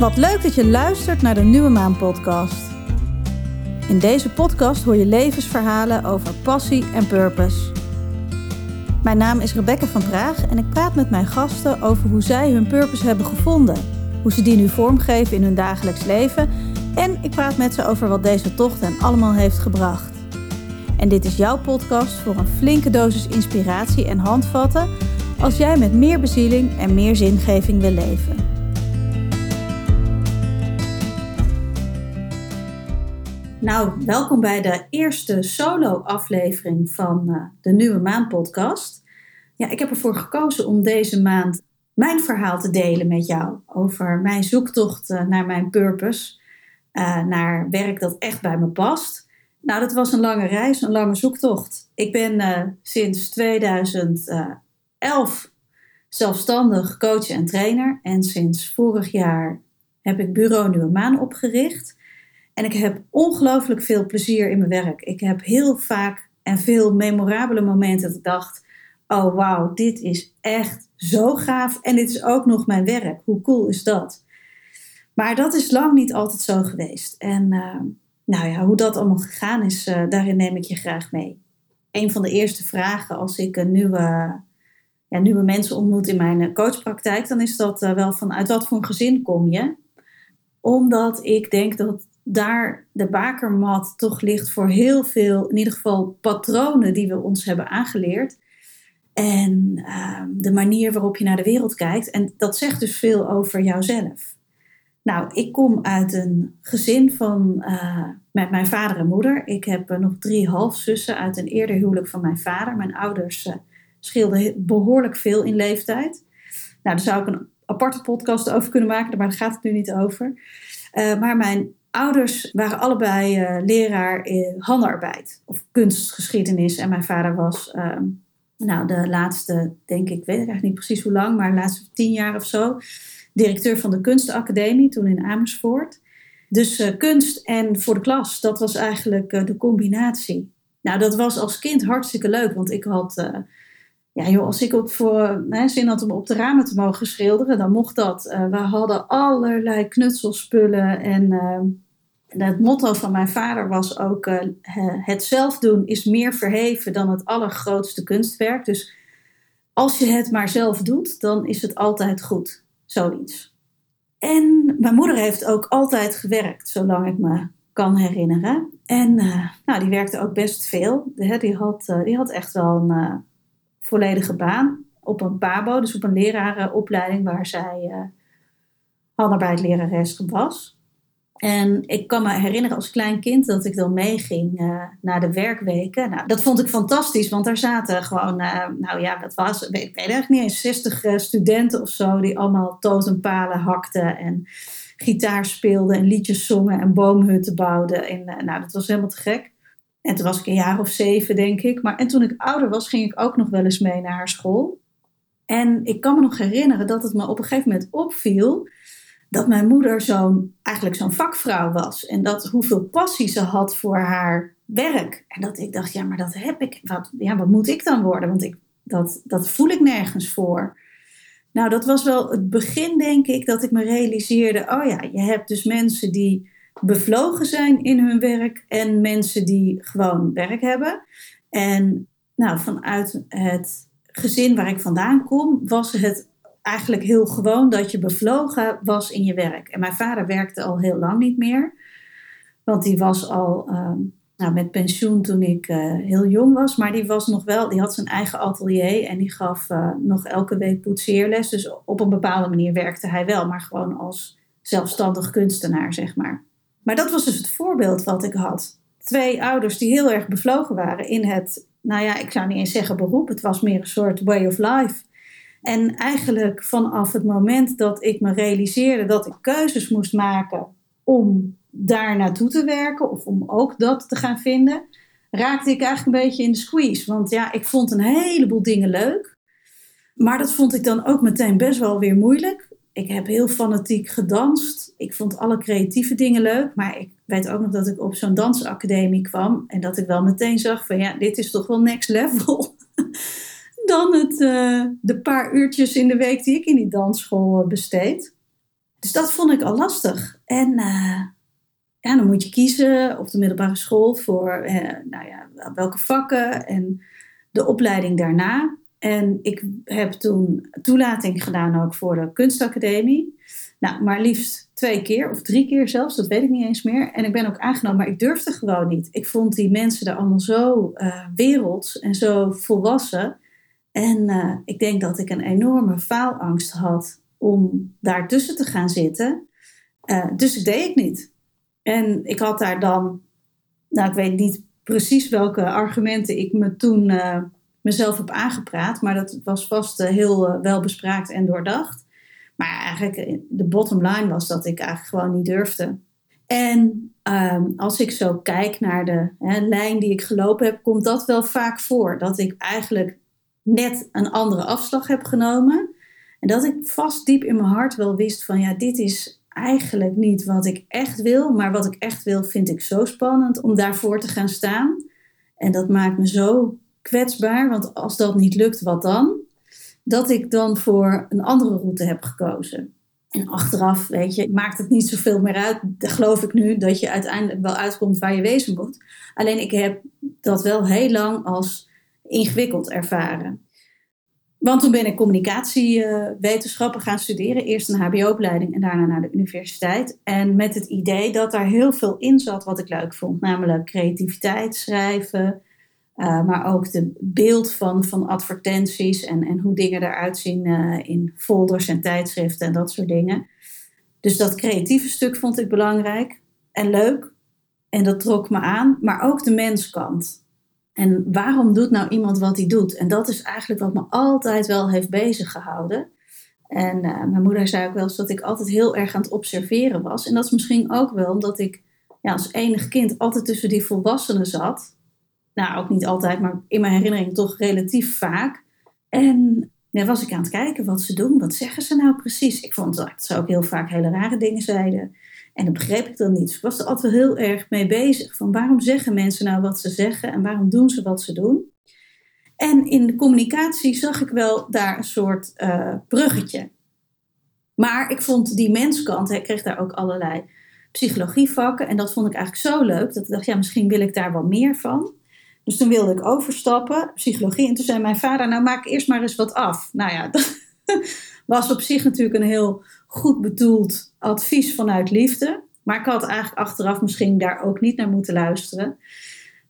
Wat leuk dat je luistert naar de Nieuwe Maan podcast. In deze podcast hoor je levensverhalen over passie en purpose. Mijn naam is Rebecca van Praag en ik praat met mijn gasten over hoe zij hun purpose hebben gevonden, hoe ze die nu vormgeven in hun dagelijks leven en ik praat met ze over wat deze tocht hen allemaal heeft gebracht. En dit is jouw podcast voor een flinke dosis inspiratie en handvatten als jij met meer bezieling en meer zingeving wil leven. Nou, welkom bij de eerste solo-aflevering van uh, de Nieuwe Maan podcast. Ja, ik heb ervoor gekozen om deze maand mijn verhaal te delen met jou over mijn zoektocht uh, naar mijn purpose, uh, naar werk dat echt bij me past. Nou, dat was een lange reis, een lange zoektocht. Ik ben sinds 2011 zelfstandig coach en trainer en sinds vorig jaar heb ik Bureau Nieuwe Maan opgericht. En ik heb ongelooflijk veel plezier in mijn werk. Ik heb heel vaak en veel memorabele momenten dat ik dacht: oh wauw, dit is echt zo gaaf. En dit is ook nog mijn werk. Hoe cool is dat? Maar dat is lang niet altijd zo geweest. En uh, nou ja, hoe dat allemaal gegaan is, uh, daarin neem ik je graag mee. Een van de eerste vragen als ik een nieuwe, ja, nieuwe mensen ontmoet in mijn coachpraktijk, dan is dat wel van uit wat voor een gezin kom je? Omdat ik denk dat daar de bakermat toch ligt voor heel veel, in ieder geval patronen die we ons hebben aangeleerd. En uh, de manier waarop je naar de wereld kijkt. En dat zegt dus veel over jouzelf. Nou, ik kom uit een gezin van, uh, met mijn vader en moeder. Ik heb uh, nog drie halfzussen uit een eerder huwelijk van mijn vader. Mijn ouders uh, scheelden behoorlijk veel in leeftijd. Nou, daar zou ik een aparte podcast over kunnen maken, maar daar gaat het nu niet over. maar mijn ouders waren allebei uh, leraar in handarbeid of kunstgeschiedenis. En mijn vader was, uh, nou, de laatste, denk ik, weet ik eigenlijk niet precies hoe lang, maar de laatste tien jaar of zo, directeur van de Kunstacademie, toen in Amersfoort. Dus uh, kunst en voor de klas, dat was eigenlijk de combinatie. Nou, dat was als kind hartstikke leuk, want ik had ja, als ik op voor hè, zin had om op de ramen te mogen schilderen, dan mocht dat. Uh, we hadden allerlei knutselspullen. En uh, het motto van mijn vader was ook: uh, het zelf doen is meer verheven dan het allergrootste kunstwerk. Dus als je het maar zelf doet, dan is het altijd goed. Zoiets. En mijn moeder heeft ook altijd gewerkt, zolang ik me kan herinneren. En nou, die werkte ook best veel. Die had, die had echt wel een volledige baan op een PABO, dus op een lerarenopleiding waar zij uh, handarbeidsLerares was. En ik kan me herinneren als klein kind dat ik dan meeging uh, naar de werkweken. Nou, dat vond ik fantastisch, want daar zaten gewoon, uh, nou ja, dat was, ik weet eigenlijk niet eens, 60 studenten of zo, die allemaal totempalen hakten en gitaar speelden en liedjes zongen en boomhutten bouwden. En nou, dat was helemaal te gek. En toen was ik een jaar of zeven, denk ik. Maar, en toen ik ouder was, ging ik ook nog wel eens mee naar haar school. En ik kan me nog herinneren dat het me op een gegeven moment opviel dat mijn moeder zo'n, eigenlijk zo'n vakvrouw was. En dat hoeveel passie ze had voor haar werk. En dat ik dacht, ja, maar dat heb ik. Wat, ja, wat moet ik dan worden? Want ik, dat, dat voel ik nergens voor. Nou, dat was wel het begin, denk ik, dat ik me realiseerde: oh ja, je hebt dus mensen die bevlogen zijn in hun werk en mensen die gewoon werk hebben. En nou, vanuit het gezin waar ik vandaan kom, was het eigenlijk heel gewoon dat je bevlogen was in je werk. En mijn vader werkte al heel lang niet meer, want die was al uh, nou, met pensioen toen ik uh, heel jong was, maar die was nog wel, die had zijn eigen atelier en die gaf uh, nog elke week poetseerles. Dus op een bepaalde manier werkte hij wel, maar gewoon als zelfstandig kunstenaar, zeg maar. Maar dat was dus het voorbeeld wat ik had. Twee ouders die heel erg bevlogen waren in het, nou ja, ik zou niet eens zeggen beroep, het was meer een soort way of life. En eigenlijk vanaf het moment dat ik me realiseerde dat ik keuzes moest maken om daar naartoe te werken of om ook dat te gaan vinden, raakte ik eigenlijk een beetje in de squeeze. Want ja, ik vond een heleboel dingen leuk. Maar dat vond ik dan ook meteen best wel weer moeilijk ik heb heel fanatiek gedanst. Ik vond alle creatieve dingen leuk. Maar ik weet ook nog dat ik op zo'n dansacademie kwam. En dat ik wel meteen zag van ja, dit is toch wel next level. Dan het, uh, de paar uurtjes in de week die ik in die dansschool eh, besteed. Dus dat vond ik al lastig. En uh, ja, dan moet je kiezen op de middelbare school voor nou ja, welke vakken en de opleiding daarna. En ik heb toen toelating gedaan ook voor de kunstacademie. Nou, maar liefst twee keer of drie keer zelfs, dat weet ik niet eens meer. En ik ben ook aangenomen, maar ik durfde gewoon niet. Ik vond die mensen er allemaal zo uh, werelds en zo volwassen. En uh, ik denk dat ik een enorme faalangst had om daartussen te gaan zitten. Uh, dus ik deed het niet. En ik had daar dan, nou ik weet niet precies welke argumenten ik me toen mezelf heb aangepraat, maar dat was vast heel wel bespraakt en doordacht. Maar eigenlijk de bottom line was dat ik eigenlijk gewoon niet durfde. En um, als ik zo kijk naar de hè, lijn die ik gelopen heb, komt dat wel vaak voor. Dat ik eigenlijk net een andere afslag heb genomen. En dat ik vast diep in mijn hart wel wist van ja, dit is eigenlijk niet wat ik echt wil. Maar wat ik echt wil vind ik zo spannend om daarvoor te gaan staan. En dat maakt me zo kwetsbaar, want als dat niet lukt, wat dan? dat ik dan voor een andere route heb gekozen. En achteraf, weet je, maakt het niet zoveel meer uit. Geloof ik nu dat je uiteindelijk wel uitkomt waar je wezen moet. Alleen ik heb dat wel heel lang als ingewikkeld ervaren. Want toen ben ik communicatiewetenschappen gaan studeren. Eerst een HBO-opleiding en daarna naar de universiteit. En met het idee dat daar heel veel in zat wat ik leuk vond. Namelijk creativiteit, schrijven, uh, maar ook de beeld van, van advertenties en, en hoe dingen eruit zien uh, in folders en tijdschriften en dat soort dingen. Dus dat creatieve stuk vond ik belangrijk en leuk. En dat trok me aan, maar ook de menskant. En waarom doet nou iemand wat hij doet? En dat is eigenlijk wat me altijd wel heeft bezig gehouden. En uh, mijn moeder zei ook wel eens dat ik altijd heel erg aan het observeren was. En dat is misschien ook wel omdat ik ja, als enig kind altijd tussen die volwassenen zat nou, ook niet altijd, maar in mijn herinnering toch relatief vaak. En ja, was ik aan het kijken wat ze doen, wat zeggen ze nou precies. Ik vond dat ze ook heel vaak hele rare dingen zeiden. En dat begreep ik dan niet. Ik was er altijd heel erg mee bezig. Van waarom zeggen mensen nou wat ze zeggen en waarom doen ze wat ze doen? En in de communicatie zag ik wel daar een soort uh, bruggetje. Maar ik vond die menskant, ik kreeg daar ook allerlei psychologievakken. En dat vond ik eigenlijk zo leuk dat ik dacht, ja, misschien wil ik daar wel meer van. Dus toen wilde ik overstappen, psychologie. En toen zei mijn vader, nou maak eerst maar eens wat af. Nou ja, dat was op zich natuurlijk een heel goed bedoeld advies vanuit liefde. Maar ik had eigenlijk achteraf misschien daar ook niet naar moeten luisteren.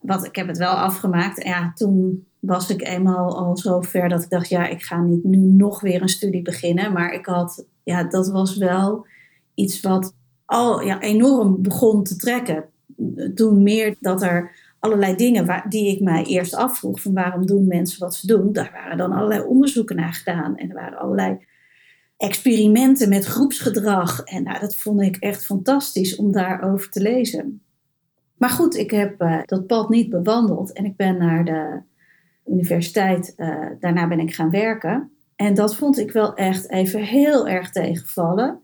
Want ik heb het wel afgemaakt. En ja, toen was ik eenmaal al zo ver dat ik dacht, ja, ik ga niet nu nog weer een studie beginnen. Maar ik had, ja, dat was wel iets wat al ja, enorm begon te trekken. Toen meer dat er allerlei dingen waar, die ik mij eerst afvroeg van waarom doen mensen wat ze doen. Daar waren dan allerlei onderzoeken naar gedaan en er waren allerlei experimenten met groepsgedrag. En nou, dat vond ik echt fantastisch om daarover te lezen. Maar goed, ik heb uh, dat pad niet bewandeld en ik ben naar de universiteit, uh, daarna ben ik gaan werken. En dat vond ik wel echt even heel erg tegenvallen.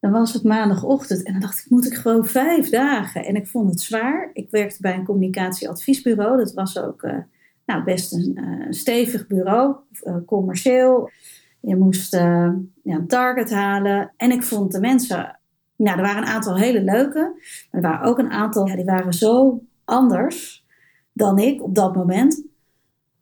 Dan was het maandagochtend en dan dacht ik, moet ik gewoon vijf dagen? En ik vond het zwaar. Ik werkte bij een communicatieadviesbureau. Dat was ook uh, nou, best een, uh, stevig bureau, uh, commercieel. Je moest ja, een target halen. En ik vond de mensen, nou, er waren een aantal hele leuke. Maar er waren ook een aantal, ja, die waren zo anders dan ik op dat moment.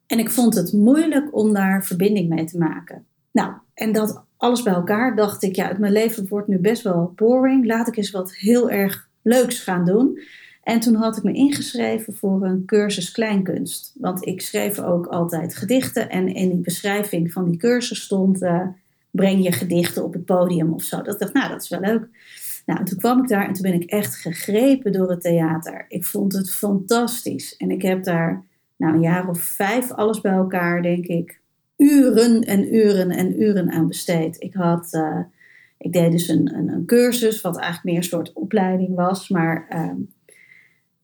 En ik vond het moeilijk om daar verbinding mee te maken. Nou, en dat alles bij elkaar dacht ik, ja, mijn leven wordt nu best wel boring. Laat ik eens wat heel erg leuks gaan doen. En toen had ik me ingeschreven voor een cursus kleinkunst. Want ik schreef ook altijd gedichten. En in die beschrijving van die cursus stond: uh, breng je gedichten op het podium of zo. Dat dacht, nou, dat is wel leuk. Nou, toen kwam ik daar en toen ben ik echt gegrepen door het theater. Ik vond het fantastisch. En ik heb daar nou, een jaar of vijf alles bij elkaar, denk ik, uren en uren en uren aan besteed. Ik, had, uh, ik deed dus een, een, een, cursus, wat eigenlijk meer een soort opleiding was, maar uh,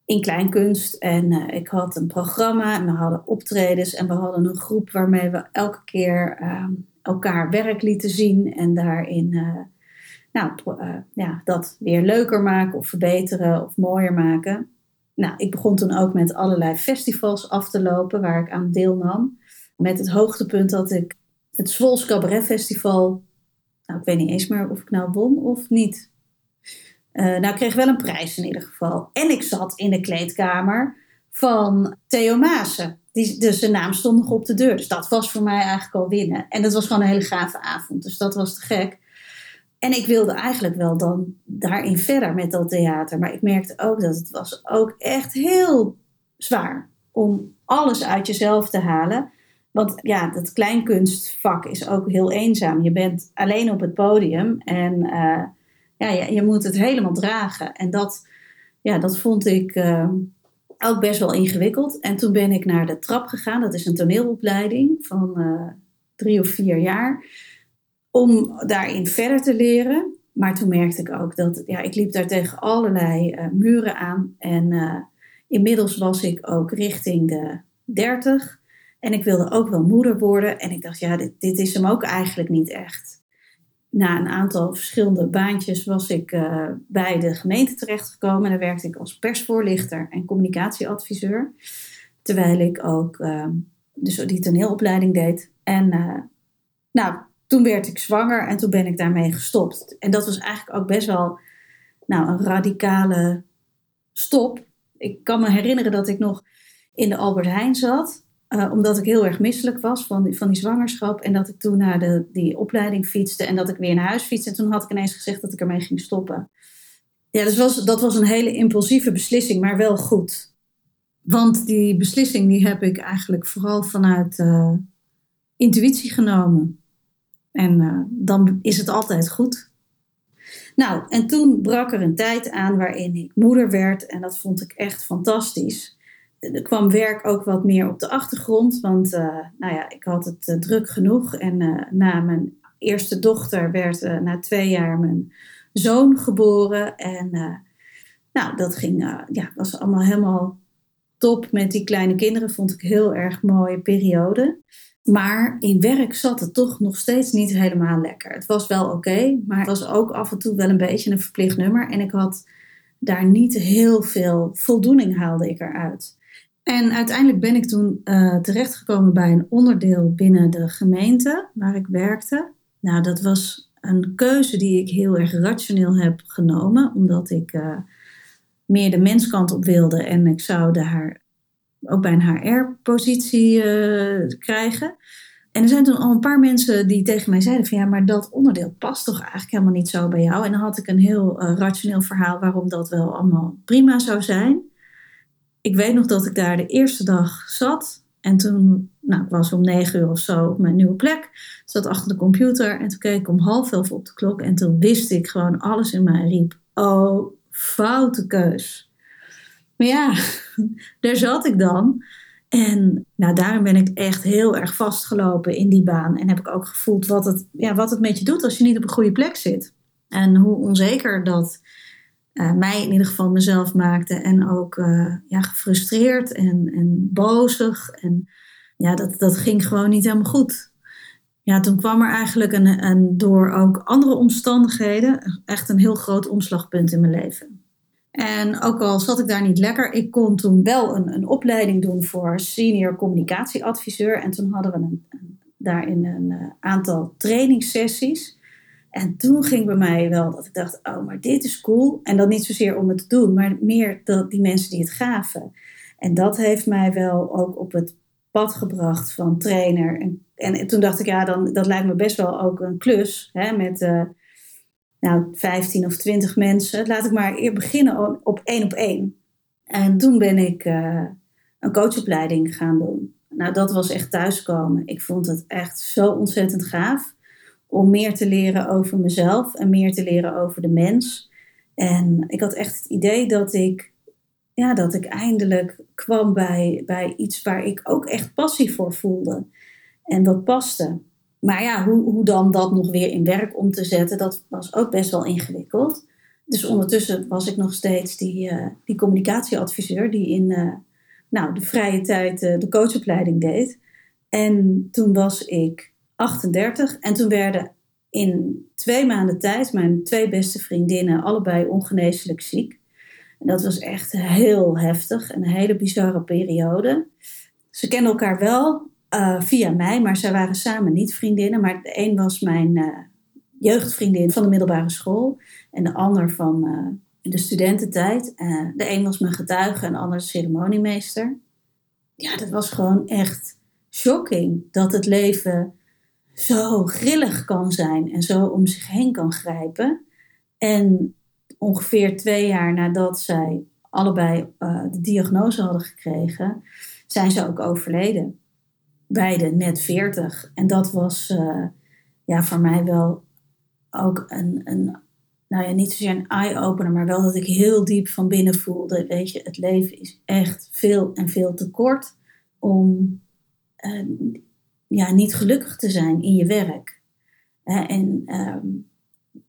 in kleinkunst. En uh, ik had een programma en we hadden optredens en we hadden een groep waarmee we elke keer ehm, elkaar werk lieten zien en daarin eh, nou, ja, dat weer leuker maken of verbeteren of mooier maken. Nou, ik begon toen ook met allerlei festivals af te lopen waar ik aan deelnam. Met het hoogtepunt dat ik het Zwols Cabaret Festival Nou, ik weet niet eens meer of ik nou won of niet. Uh, nou, ik kreeg wel een prijs in ieder geval. En ik zat in de kleedkamer van Theo Maassen. Die, dus zijn naam stond nog op de deur. Dus dat was voor mij eigenlijk al winnen. En dat was gewoon een hele gave avond. Dus dat was te gek. En ik wilde eigenlijk wel dan daarin verder met dat theater. Maar ik merkte ook dat het was ook echt heel zwaar om alles uit jezelf te halen. Want ja, dat kleinkunstvak is ook heel eenzaam. Je bent alleen op het podium en uh, ja, je, je, moet het helemaal dragen. En dat, ja, dat vond ik uh, ook best wel ingewikkeld. En toen ben ik naar de trap gegaan. Dat is een toneelopleiding van uh, drie of vier jaar. Om daarin verder te leren. Maar toen merkte ik ook dat ja, ik liep daar tegen allerlei muren aan. En inmiddels was ik ook richting de 30. En ik wilde ook wel moeder worden. En ik dacht, ja, dit, dit is hem ook eigenlijk niet echt. Na een aantal verschillende baantjes was ik uh, bij de gemeente terechtgekomen. En daar werkte ik als persvoorlichter en communicatieadviseur. Terwijl ik ook uh, dus die toneelopleiding deed. En uh, nou, toen werd ik zwanger en toen ben ik daarmee gestopt. En dat was eigenlijk ook best wel nou, een radicale stop. Ik kan me herinneren dat ik nog in de Albert Heijn zat. Uh, omdat ik heel erg misselijk was van die, van die zwangerschap. En dat ik toen naar de, die opleiding fietste. En dat ik weer naar huis fietste. En toen had ik ineens gezegd dat ik ermee ging stoppen. Ja, dus was, dat was een hele impulsieve beslissing, maar wel goed. Want die beslissing die heb ik eigenlijk vooral vanuit uh, intuïtie genomen. En uh, dan is het altijd goed. Nou, en toen brak er een tijd aan waarin ik moeder werd. En dat vond ik echt fantastisch er kwam werk ook wat meer op de achtergrond. Want uh, nou ja, ik had het uh, druk genoeg. En uh, na mijn eerste dochter werd na twee jaar mijn zoon geboren. En nou, dat ging, ja, was allemaal helemaal top met die kleine kinderen. Vond ik heel erg mooie periode. Maar in werk zat het toch nog steeds niet helemaal lekker. Het was wel oké, maar het was ook af en toe wel een beetje een verplicht nummer. En ik had daar niet heel veel voldoening haalde ik eruit. En uiteindelijk ben ik toen uh, terechtgekomen bij een onderdeel binnen de gemeente waar ik werkte. Nou, dat was een keuze die ik heel erg rationeel heb genomen, omdat ik uh, meer de menskant op wilde en ik zou daar ook bij een HR-positie uh, krijgen. En er zijn toen al een paar mensen die tegen mij zeiden van ja, maar dat onderdeel past toch eigenlijk helemaal niet zo bij jou. En dan had ik een heel rationeel verhaal waarom dat wel allemaal prima zou zijn ik weet nog dat ik daar de eerste dag zat. En toen, nou, ik was om negen uur of zo op mijn nieuwe plek. Zat achter de computer en toen keek ik om half elf op de klok. En toen wist ik gewoon, alles in mij riep, oh, foute keus. Maar ja, daar zat ik dan. En nou, daarom ben ik echt heel erg vastgelopen in die baan. En heb ik ook gevoeld wat het, ja, wat het met je doet als je niet op een goede plek zit. En hoe onzeker dat uh, mij in ieder geval mezelf maakte. En ook uh, ja, gefrustreerd en, en bozig. En ja, dat, dat ging gewoon niet helemaal goed. Ja, toen kwam er eigenlijk een, een, door ook andere omstandigheden echt een heel groot omslagpunt in mijn leven. En ook al zat ik daar niet lekker, ik kon toen wel een, een opleiding doen voor senior communicatieadviseur. En toen hadden we een, daarin een uh, aantal trainingssessies. En toen ging bij mij wel dat ik dacht, oh, maar dit is cool. En dan niet zozeer om het te doen, maar meer dat die mensen die het gaven. En dat heeft mij wel ook op het pad gebracht van trainer. En, en, toen dacht ik, ja, dan, dat lijkt me best wel ook een klus hè, met uh, nou, 15 of 20 mensen. Laat ik maar eerst beginnen op één op één. En toen ben ik uh, een coachopleiding gaan doen. Nou, dat was echt thuiskomen. Ik vond het echt zo ontzettend gaaf om meer te leren over mezelf en meer te leren over de mens. En ik had echt het idee dat ik, ja, dat ik eindelijk kwam bij, bij iets waar ik ook echt passie voor voelde. En dat paste. Maar ja, hoe, hoe dan dat nog weer in werk om te zetten, dat was ook best wel ingewikkeld. Dus ondertussen was ik nog steeds die, uh, die communicatieadviseur die in uh, nou, de vrije tijd uh, de coachopleiding deed. En toen was ik 38. En toen werden in twee maanden tijd mijn twee beste vriendinnen allebei ongeneeslijk ziek. En dat was echt heel heftig, een hele bizarre periode. Ze kenden elkaar wel uh, via mij, maar zij waren samen niet vriendinnen. Maar de een was mijn, uh, jeugdvriendin van de middelbare school. En de ander van de studententijd. de een was mijn getuige en de ander ceremoniemeester. Ja, dat was gewoon echt shocking dat het leven zo grillig kan zijn en zo om zich heen kan grijpen. En ongeveer twee jaar nadat zij allebei uh, de diagnose hadden gekregen, zijn ze ook overleden. Beide net 40. En dat was uh, ja, voor mij wel ook een, een nou ja, niet zozeer een eye-opener, maar wel dat ik heel diep van binnen voelde. Weet je, het leven is echt veel en veel te kort om uh, ja, niet gelukkig te zijn in je werk. en um,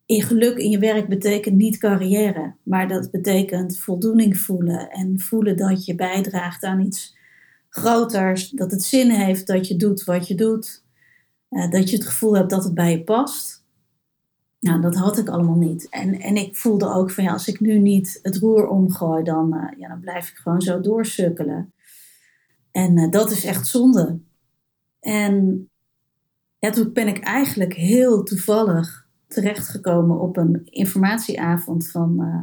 in geluk in je werk betekent niet carrière, maar dat betekent voldoening voelen en voelen dat je bijdraagt aan iets groters, dat het zin heeft dat je doet wat je doet, uh, dat je het gevoel hebt dat het bij je past. Nou, dat had ik allemaal niet. En, en ik voelde ook van ja, als ik nu niet het roer omgooi, dan, uh, ja, dan blijf ik gewoon zo doorsukkelen. En uh, dat is echt zonde. En toen ben ik eigenlijk heel toevallig terechtgekomen op een informatieavond van uh,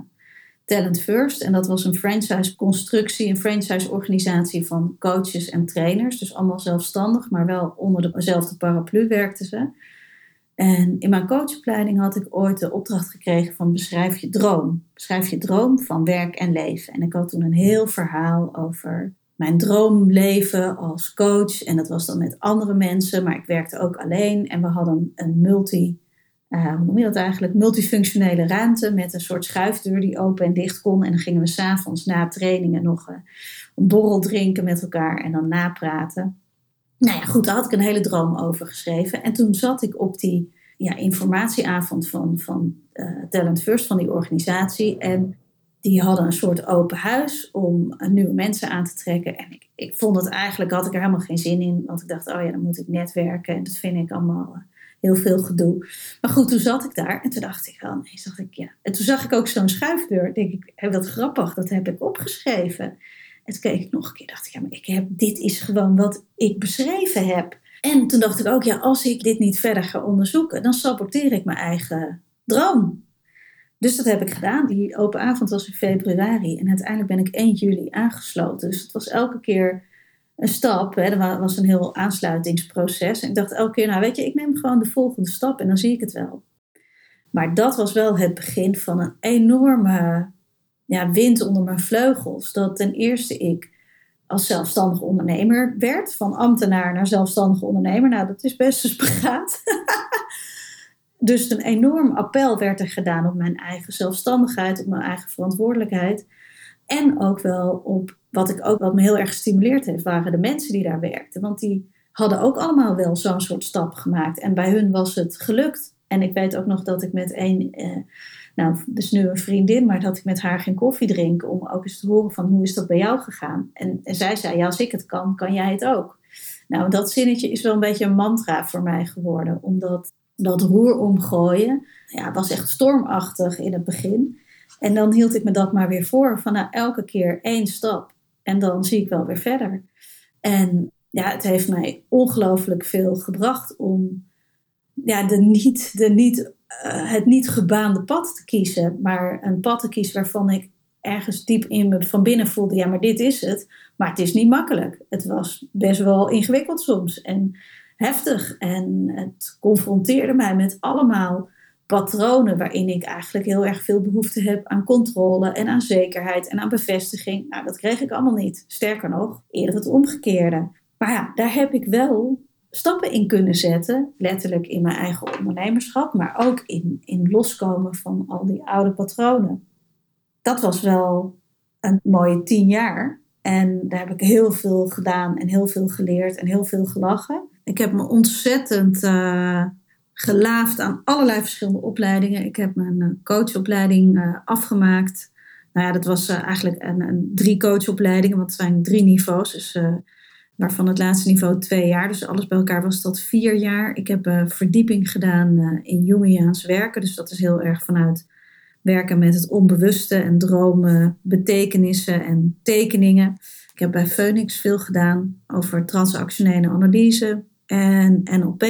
Talent First. En dat was een franchise-constructie, een franchise-organisatie van coaches en trainers. Dus allemaal zelfstandig, maar wel onder dezelfde paraplu werkten ze. En in mijn coachopleiding had ik ooit de opdracht gekregen van beschrijf je droom. Beschrijf je droom van werk en leven. En ik had toen een heel verhaal over mijn droomleven als coach. En dat was dan met andere mensen, maar ik werkte ook alleen. En we hadden een multi, uh, hoe noem je dat eigenlijk? Multifunctionele ruimte met een soort schuifdeur die open en dicht kon. En dan gingen we s'avonds na trainingen nog uh, een borrel drinken met elkaar en dan napraten. Nou ja, goed, daar had ik een hele droom over geschreven. En toen zat ik op die ja, informatieavond van, van uh, Talent First, van die organisatie. En die hadden een soort open huis om nieuwe mensen aan te trekken. En ik, ik vond het eigenlijk, had ik er helemaal geen zin in. Want ik dacht, oh ja, dan moet ik netwerken. En dat vind ik allemaal eh, heel veel gedoe. Maar goed, toen zat ik daar en toen dacht ik, oh nee, zag ik, ja. En toen zag ik ook zo'n schuifdeur. Denk ik, heb dat grappig, dat heb ik opgeschreven. En toen keek ik nog een keer, dacht ik, ja, maar ik heb, dit is gewoon wat ik beschreven heb. En toen dacht ik ook, ja, als ik dit niet verder ga onderzoeken, dan saboteer ik mijn eigen droom. Dus dat heb ik gedaan. Die open avond was in februari en uiteindelijk ben ik 1 juli aangesloten. Dus het was elke keer een stap. Hè. Was een heel aansluitingsproces. En ik dacht elke keer, nou weet je, ik neem gewoon de volgende stap en dan zie ik het wel. Maar dat was wel het begin van een enorme ja, wind onder mijn vleugels. Dat ten eerste ik als zelfstandig ondernemer werd. Van ambtenaar naar zelfstandig ondernemer. Nou, dat is best een spagaat. dus een enorm appel werd er gedaan op mijn eigen zelfstandigheid, op mijn eigen verantwoordelijkheid. En ook wel op wat ik ook wat me heel erg gestimuleerd heeft, waren de mensen die daar werkten. Want die hadden ook allemaal wel zo'n soort stap gemaakt. En bij hun was het gelukt. En ik weet ook nog dat ik met een, eh, nou, dus nu een vriendin, maar dat ik met haar ging koffie drinken om ook eens te horen van hoe is dat bij jou gegaan. En, en zij zei, ja, als ik het kan, kan jij het ook. Nou, dat zinnetje is wel een beetje een mantra voor mij geworden, omdat dat roer omgooien, ja, was echt stormachtig in het begin. En dan hield ik me dat maar weer voor, van nou, elke keer één stap. En dan zie ik wel weer verder. En ja, het heeft mij ongelooflijk veel gebracht om ja, de niet, de niet, uh, het niet gebaande pad te kiezen. Maar een pad te kiezen waarvan ik ergens diep in me van binnen voelde, ja, maar dit is het. Maar het is niet makkelijk. Het was best wel ingewikkeld soms. En heftig. En het confronteerde mij met allemaal patronen waarin ik eigenlijk heel erg veel behoefte heb aan controle en aan zekerheid en aan bevestiging. Nou, dat kreeg ik allemaal niet. Sterker nog, eerder het omgekeerde. Maar ja, daar heb ik wel stappen in kunnen zetten, letterlijk in mijn eigen ondernemerschap, maar ook in, in loskomen van al die oude patronen. Dat was wel een mooie tien jaar. En daar heb ik heel veel gedaan en heel veel geleerd en heel veel gelachen. Ik heb me ontzettend uh, gelaafd aan allerlei verschillende opleidingen. Ik heb mijn uh, coachopleiding uh, afgemaakt. Nou ja, dat was eigenlijk een, een, drie coachopleidingen, want het zijn drie niveaus. Dus, waarvan het laatste niveau twee jaar. Dus alles bij elkaar was dat vier jaar. Ik heb verdieping gedaan in Jungiaans werken. Dus dat is heel erg vanuit werken met het onbewuste en dromen, betekenissen en tekeningen. Ik heb bij Phoenix veel gedaan over transactionele analyse, en NLP.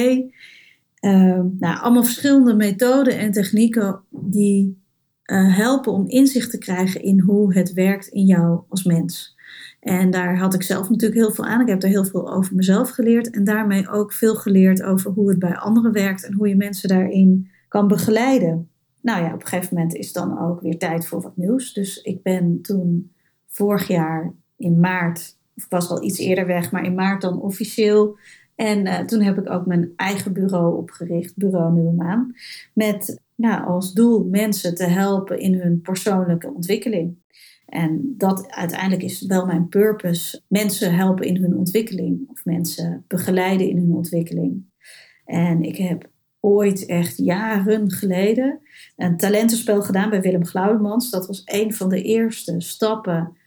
Ehm, nou, allemaal verschillende methoden en technieken die uh, helpen om inzicht te krijgen in hoe het werkt in jou als mens. En daar had ik zelf natuurlijk heel veel aan. Ik heb er heel veel over mezelf geleerd en daarmee ook veel geleerd over hoe het bij anderen werkt en hoe je mensen daarin kan begeleiden. Nou ja, op een gegeven moment is dan ook weer tijd voor wat nieuws. Dus ik ben toen vorig jaar in maart, of ik was al iets eerder weg, maar in maart dan officieel. En uh, toen heb ik ook mijn eigen bureau opgericht, Bureau Nieuwe Maan. Met ja, als doel mensen te helpen in hun persoonlijke ontwikkeling. En dat uiteindelijk is wel mijn purpose. Mensen helpen in hun ontwikkeling of mensen begeleiden in hun ontwikkeling. En ik heb ooit echt jaren geleden een talentenspel gedaan bij Willem Glaudemans. Dat was een van de eerste stappen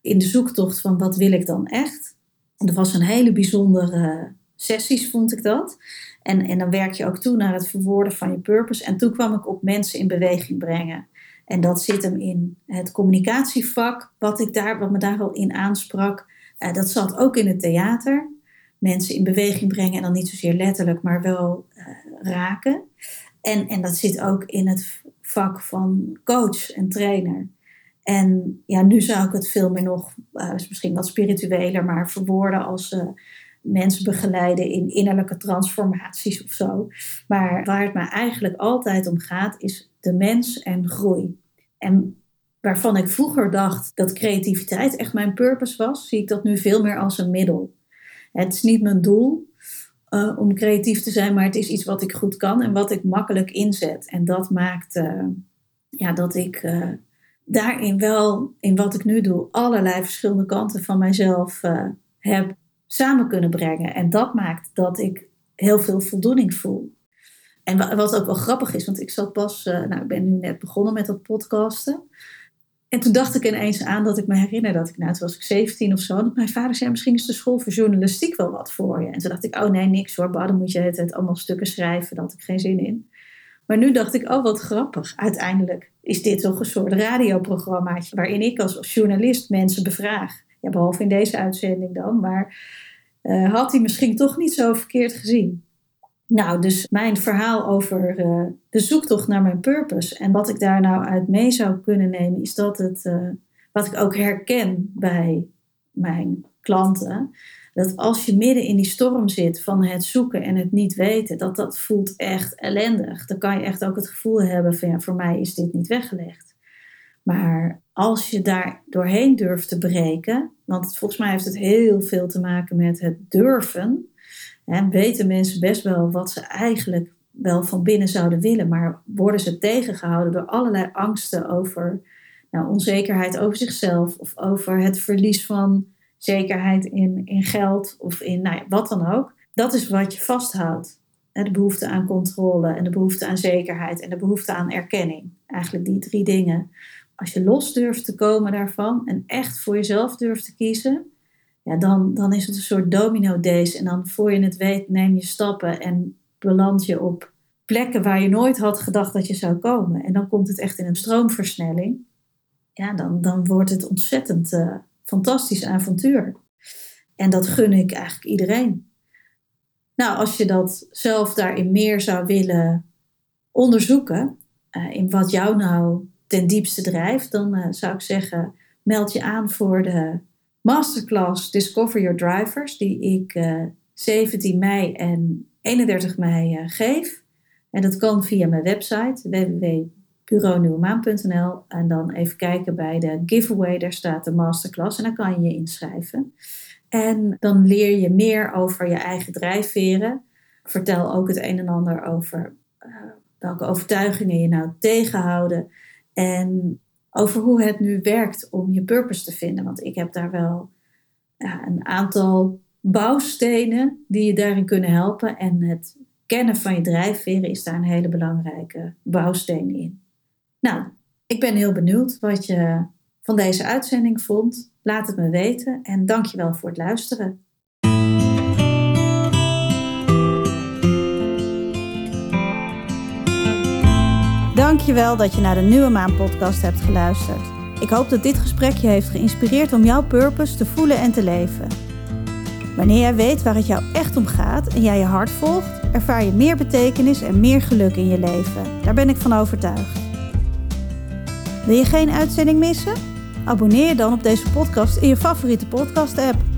in de zoektocht van wat wil ik dan echt. Dat was een hele bijzondere sessies, vond ik dat. En, en dan werk je ook toe naar het verwoorden van je purpose. En toen kwam ik op mensen in beweging brengen. En dat zit hem in het communicatievak, wat, ik daar, wat me daar al in aansprak. Uh, dat zat ook in het theater. Mensen in beweging brengen en dan niet zozeer letterlijk, maar wel uh, raken. En, en dat zit ook in het vak van coach en trainer. En ja, nu zou ik het veel meer nog, uh, misschien wat spiritueler, maar verwoorden als mensen begeleiden in innerlijke transformaties of zo. Maar waar het mij eigenlijk altijd om gaat, is de mens en groei. En waarvan ik vroeger dacht dat creativiteit echt mijn purpose was, zie ik dat nu veel meer als een middel. Het is niet mijn doel uh, om creatief te zijn, maar het is iets wat ik goed kan en wat ik makkelijk inzet. En dat maakt uh, ja, dat ik uh, daarin wel, in wat ik nu doe, allerlei verschillende kanten van mijzelf heb samen kunnen brengen. En dat maakt dat ik heel veel voldoening voel. En wat ook wel grappig is, want ik zat pas, uh, nou ik ben nu net begonnen met dat podcasten. En toen dacht ik ineens aan dat ik me herinner dat ik, nou toen was ik 17 of zo, dat mijn vader zei misschien is de school voor journalistiek wel wat voor je. En toen dacht ik, oh nee niks hoor, dan moet je het allemaal stukken schrijven, daar had ik geen zin in. Maar nu dacht ik, oh wat grappig, uiteindelijk is dit toch een soort radioprogrammaatje waarin ik als journalist mensen bevraag. Ja, behalve in deze uitzending dan, maar uh, had hij misschien toch niet zo verkeerd gezien. Nou, dus mijn verhaal over uh, de zoektocht naar mijn purpose en wat ik daar nou uit mee zou kunnen nemen, is dat het, uh, wat ik ook herken bij mijn klanten, dat als je midden in die storm zit van het zoeken en het niet weten, dat dat voelt echt ellendig. Dan kan je echt ook het gevoel hebben van ja, voor mij is dit niet weggelegd. Maar als je daar doorheen durft te breken, want volgens mij heeft het heel veel te maken met het durven. En weten mensen best wel wat ze eigenlijk wel van binnen zouden willen, maar worden ze tegengehouden door allerlei angsten over nou, onzekerheid over zichzelf of over het verlies van zekerheid in, in geld of in nou ja, wat dan ook. Dat is wat je vasthoudt. De behoefte aan controle en de behoefte aan zekerheid en de behoefte aan erkenning. Eigenlijk die drie dingen als je los durft te komen daarvan en echt voor jezelf durft te kiezen, ja, dan, dan is het een soort domino days. En dan voor je het weet, neem je stappen en beland je op plekken waar je nooit had gedacht dat je zou komen. En dan komt het echt in een stroomversnelling. Ja, dan, dan wordt het ontzettend uh, fantastisch avontuur. En dat gun ik eigenlijk iedereen. Nou, als je dat zelf daarin meer zou willen onderzoeken, uh, in wat jou nou ten diepste drijft, dan uh, zou ik zeggen, meld je aan voor de masterclass Discover Your Drivers, die ik uh, eh, 17 mei en 31 mei uh, geef. En dat kan via mijn website www.bureaunieuwemaan.nl en dan even kijken bij de giveaway, daar staat de masterclass en dan kan je je inschrijven. En dan leer je meer over je eigen drijfveren. vertel ook het een en ander over welke overtuigingen je nou tegenhouden en over hoe het nu werkt om je purpose te vinden. Want ik heb daar wel ja, een aantal bouwstenen die je daarin kunnen helpen. En het kennen van je drijfveren is daar een hele belangrijke bouwsteen in. Nou, ik ben heel benieuwd wat je van deze uitzending vond. Laat het me weten en dankjewel voor het luisteren. Dankjewel dat je naar de Nieuwe Maan podcast hebt geluisterd. Ik hoop dat dit gesprek je heeft geïnspireerd om jouw purpose te voelen en te leven. Wanneer jij weet waar het jou echt om gaat en jij je hart volgt, ervaar je meer betekenis en meer geluk in je leven. Daar ben ik van overtuigd. Wil je geen uitzending missen? Abonneer je dan op deze podcast in je favoriete podcast-app.